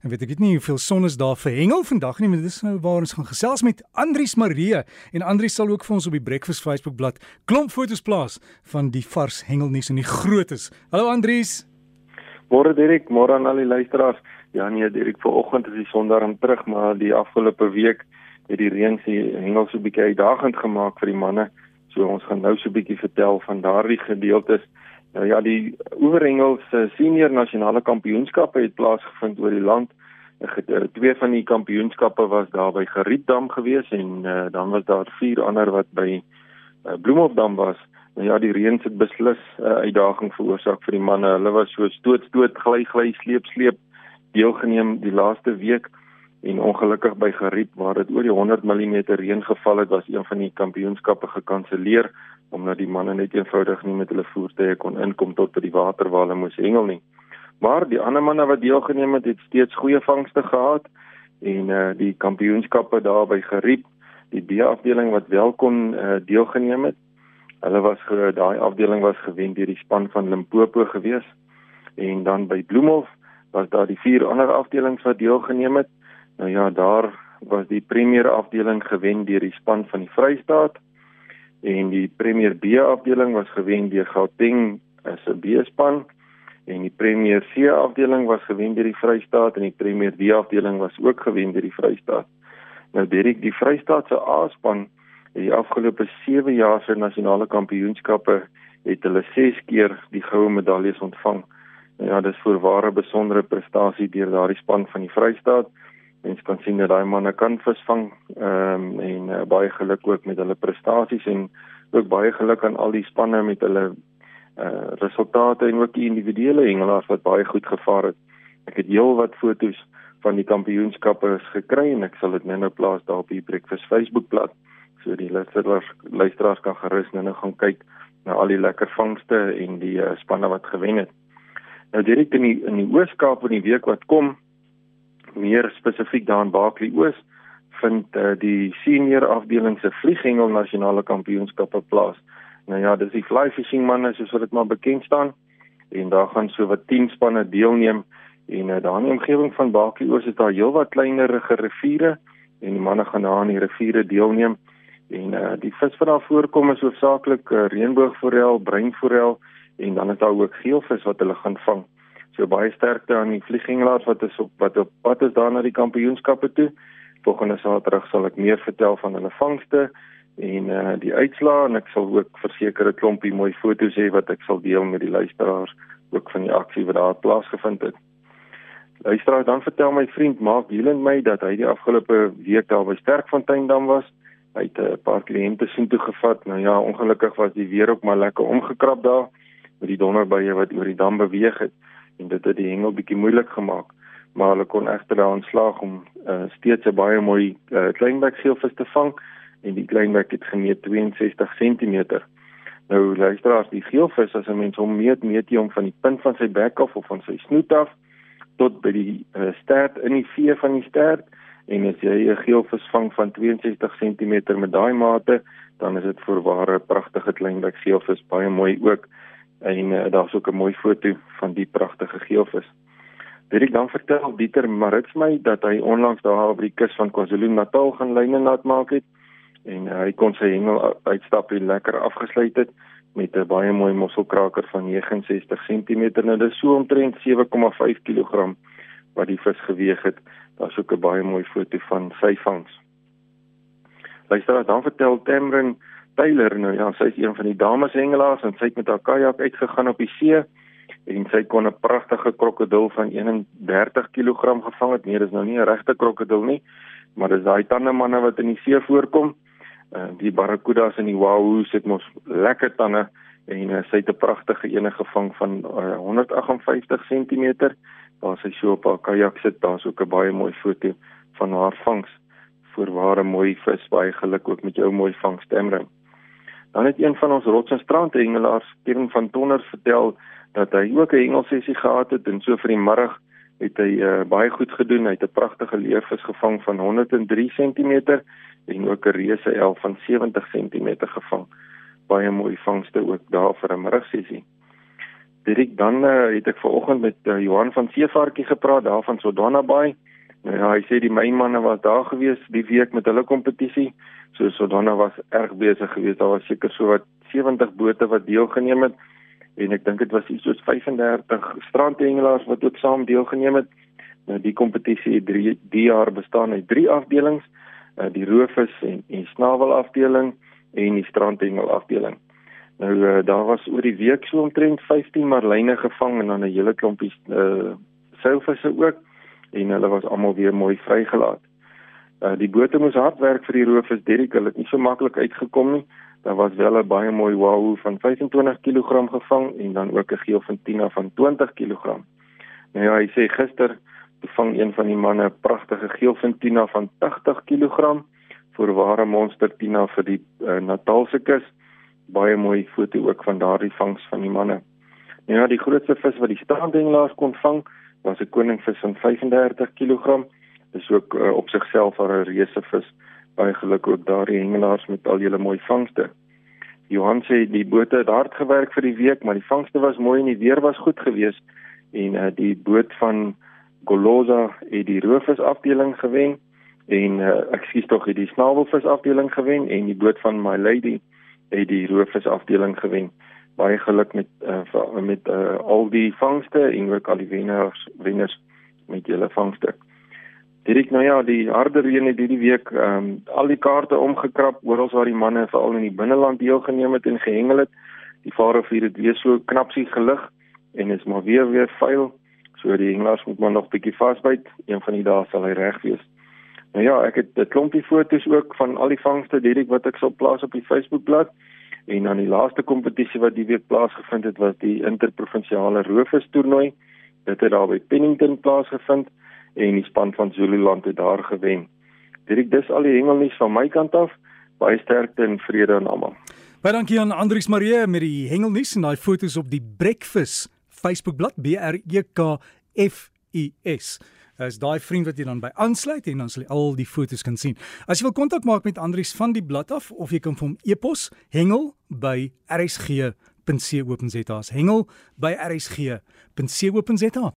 En weet ek weet nie hoeveel son is daar vir hengel vandag nie, maar dis nou waar ons gaan gesels met Andrius Marie en Andrius sal ook vir ons op die Breakfast Facebook bladsy klomp foto's plaas van die vars hengelnuus en die grootes. Hallo Andrius. Môre Dirk, môre aan al die luisteraars. Ja nee, Dirk, vanoggend is die son daarin terug, maar die afgelope week het die reën se hengel so 'n bietjie uitdagend gemaak vir die manne. So ons gaan nou so 'n bietjie vertel van daardie gedeeltes. Nou ja, die Oorhengels se senior nasionale kampioenskappe het plaasgevind oor die land. Eh, twee van die kampioenskappe was daar by Gerietdam gewees en uh, dan was daar vier ander wat by uh, Bloemhofdam was. Nou ja, die reën het beslis 'n uh, uitdaging veroorsaak vir die manne. Hulle was so stoot stoot gly gly sleep sleep deelgeneem die laaste week en ongelukkig by Geriep waar dit oor die 100 mm reën geval het, was een van die kampioenskappe gekanselleer omdat die manne net eenvoudig nie met hulle voertuie kon inkom tot by die water waar hulle moes hengel nie. Maar die ander manne wat deelgeneem het, het steeds goeie vangste gehad en uh die kampioenskappe daar by Geriep, die B-afdeling wat wel kon uh, deelgeneem het, Hulle was daai afdeling was gewen deur die span van Limpopo gewees. En dan by Bloemhof was daar die vier ander afdelings wat deelgeneem het. Nou ja, daar was die Premier afdeling gewen deur die span van die Vrystaat en die Premier B afdeling was gewen deur Gauteng as 'n B-span en die Premier C afdeling was gewen deur die Vrystaat en die Premier D afdeling was ook gewen deur die Vrystaat. Nou Derek, die Vrystaat se A-span In die afgelope 7 jaar se nasionale kampioenskappe het hulle 6 keer die goue medaljes ontvang. En ja, dis voorware besondere prestasie deur daardie span van die Vrystaat. Mens kan sien dat daai manne kan visvang ehm um, en uh, baie geluk ook met hulle prestasies en ook baie geluk aan al die spanne met hulle uh resultate en ook die individuele hengelaars wat baie goed gevaar het. Ek het heelwat foto's van die kampioenskappe gekry en ek sal dit nou-nou plaas daar op die Breakfast Facebookblad. So die luisteraars luisteraars kan gerus nou nou gaan kyk na al die lekker vangste en die uh, spanne wat gewen het. Nou direk in die in die Oos-Kaap in die week wat kom, meer spesifiek daar in Baaklie Oos, vind uh, die senior afdeling se vlieghengel nasionale kampioenskappe plaas. Nou ja, dis die fly fishing manne soos wat dit maar bekend staan en daar gaan so wat 10 spanne deelneem en uh, daar in die omgewing van Baaklie Oos is daar heelwat kleinerige riviere en die manne gaan daar aan die riviere deelneem En uh die vis wat daar voorkom is hoofsaaklik uh, reënboogforel, breinforel en dan is daar ook geelvis wat hulle gaan vang. So baie sterkte aan die vlieghengelaars wat is op wat op pad is daar na die kampioenskappe toe. Volgende Saterdag sal ek meer vertel van hulle vangste en uh die uitslae en ek sal ook verseker 'n klompie mooi foto's hê wat ek sal deel met die luisteraars ook van die aksie wat daar plaasgevind het. Luisteraars, dan vertel my vriend Mark Hielen my dat hy die afgelope week daar by Sterkfonteindam was Hy het 'n paar kliënte sien toe gevat. Nou ja, ongelukkig was die weer ook maar lekker omgekrap daar met die donderbuie wat oor die dam beweeg het en dit het die hengel bietjie moeilik gemaak. Maar hulle kon egter daarin slaag om uh, steeds 'n baie mooi uh, kleinbek seelvis te vang en die kleinbek het gemeet 62 cm. Nou luisteraars, die geelvis as 'n mens hom meet, meet hy hom van die punt van sy bek af of van sy snoet af tot by die uh, stert in die vee van die stert en as jy 'n geelvis vang van 62 cm met daai mate, dan is dit voorware pragtige kleinbek geelvis, baie mooi ook. En uh, daar's ook 'n mooi foto van die pragtige geelvis. Dit ek dan vertel Dieter Marits my dat hy onlangs daar op die kus van KwaZulu-Natal gaan lyne laat maak het en uh, hy kon sy hengel uitstap en lekker afgesluit het met 'n baie mooi mosselkraker van 69 cm. Nou dis so omtrent 7,5 kg wat die vis geweg het. Daar's ook 'n baie mooi foto van sy vangs. Luister, dan vertel Tamrin Taylor nou ja, sy is een van die dames hengelaars en sy het met haar kajak uitgegaan op die see en sy kon 'n pragtige krokodil van 31 kg gevang het. Nee, dis nou nie 'n regte krokodil nie, maar dis daai tande manne wat in die see voorkom. Uh, die barracudas en die wahoos het mos lekker tande en uh, sy het 'n pragtige ene gevang van uh, 158 cm waar sy so op haar kajak sit, daar's ook 'n baie mooi foto van haar vangs. Voorware mooi vis, baie geluk ook met jou mooi vangs Temring. Dan het een van ons rots en strand hengelaars, Kevin van Tonner vertel dat hy ook 'n hengelsessie gehad het en so vir die middag het hy uh, baie goed gedoen. Hy het 'n pragtige leervis gevang van 103 cm en ook 'n reuse elf van 70 cm gevang. Baie mooi vangste ook daar vir 'n middagsessie. Dirk dan uh, het ek vanoggend met uh, Johan van Seevarkie gepraat daar van Sodana Bay. Nou ja, hy sê die mynmanne was daar gewees die week met hulle kompetisie. So Sodana was erg besig geweest. Daar was seker so wat 70 bote wat deelgeneem het en ek dink dit was iets soos 35 strandhengelaars wat ook saam deelgeneem het. Nou die kompetisie het drie die jaar bestaan uit drie afdelings, uh, die roofvis en en snavel afdeling en die strandhengel afdeling. Nou uh, daar was oor die week so omtrent 15 marline gevang en dan 'n hele klompie uh, seilvisse ook en hulle was almal weer mooi vrygelaat. Uh, die bote moes hard werk vir die roofvis Derrick, hulle het nie so maklik uitgekom nie. Daar was wel 'n baie mooi wahoo van 25 kg gevang en dan ook 'n geelfintina van 20 kg. Nou ja, hy sê gister vang een van die manne 'n pragtige geelfintina van 80 kg vir ware monster tina vir die uh, Natalse kus. Baie mooi foto ook van daardie vangs van die manne. Nou ja, die grootste vis wat die staandengelaars kon vang, was 'n koningvis van 35 kg. Dis ook uh, op sigself 'n reuse vis baie geluk ook daardie hengelaars met al julle mooi vangste. Johan sê die boot het hard gewerk vir die week, maar die vangste was mooi en die weer was goed geweest en uh, die boot van Goloza het die roofvis afdeling gewen en uh, ek skuis tog het die snavelvis afdeling gewen en die boot van My Lady het die roofvis afdeling gewen. Baie geluk met uh, met uh, al die vangste en ook al die wenners wenners met julle vangste. Direk nou ja, die harde reën het hierdie week um, al die kaarte omgekrap oral waar die manne veral in die binneland deelgeneem het en gehengel het. Die Vaalrivier het weer so knapsie gelig en is maar weer weer vuil. So die hengelaars moet maar nog bietjie vasbyt. Een van die dae sal hy reg wees. Nou ja, ek het 'n klompie foto's ook van al die vangste direk wat ek sal plaas op die Facebookblad. En dan die laaste kompetisie wat die week plaasgevind het was die interprovinsiale roofvis toernooi. Dit het daar by Pennington plaasgevind en die span van Zululand het daar gewen. Dit is al die hengelnuus van my kant af. Baie sterkte en vrede aan almal. Baie dankie aan Andrius Marie met die hengelnuus en daai foto's op die Breakfast Facebookblad B R E K F U S. As daai vriend wat jy dan by aansluit en dan sal jy al die foto's kan sien. As jy wil kontak maak met Andrius van die blad af of jy kan vir hom e-pos hengel by rsg.co.za. Hengel by rsg.co.za.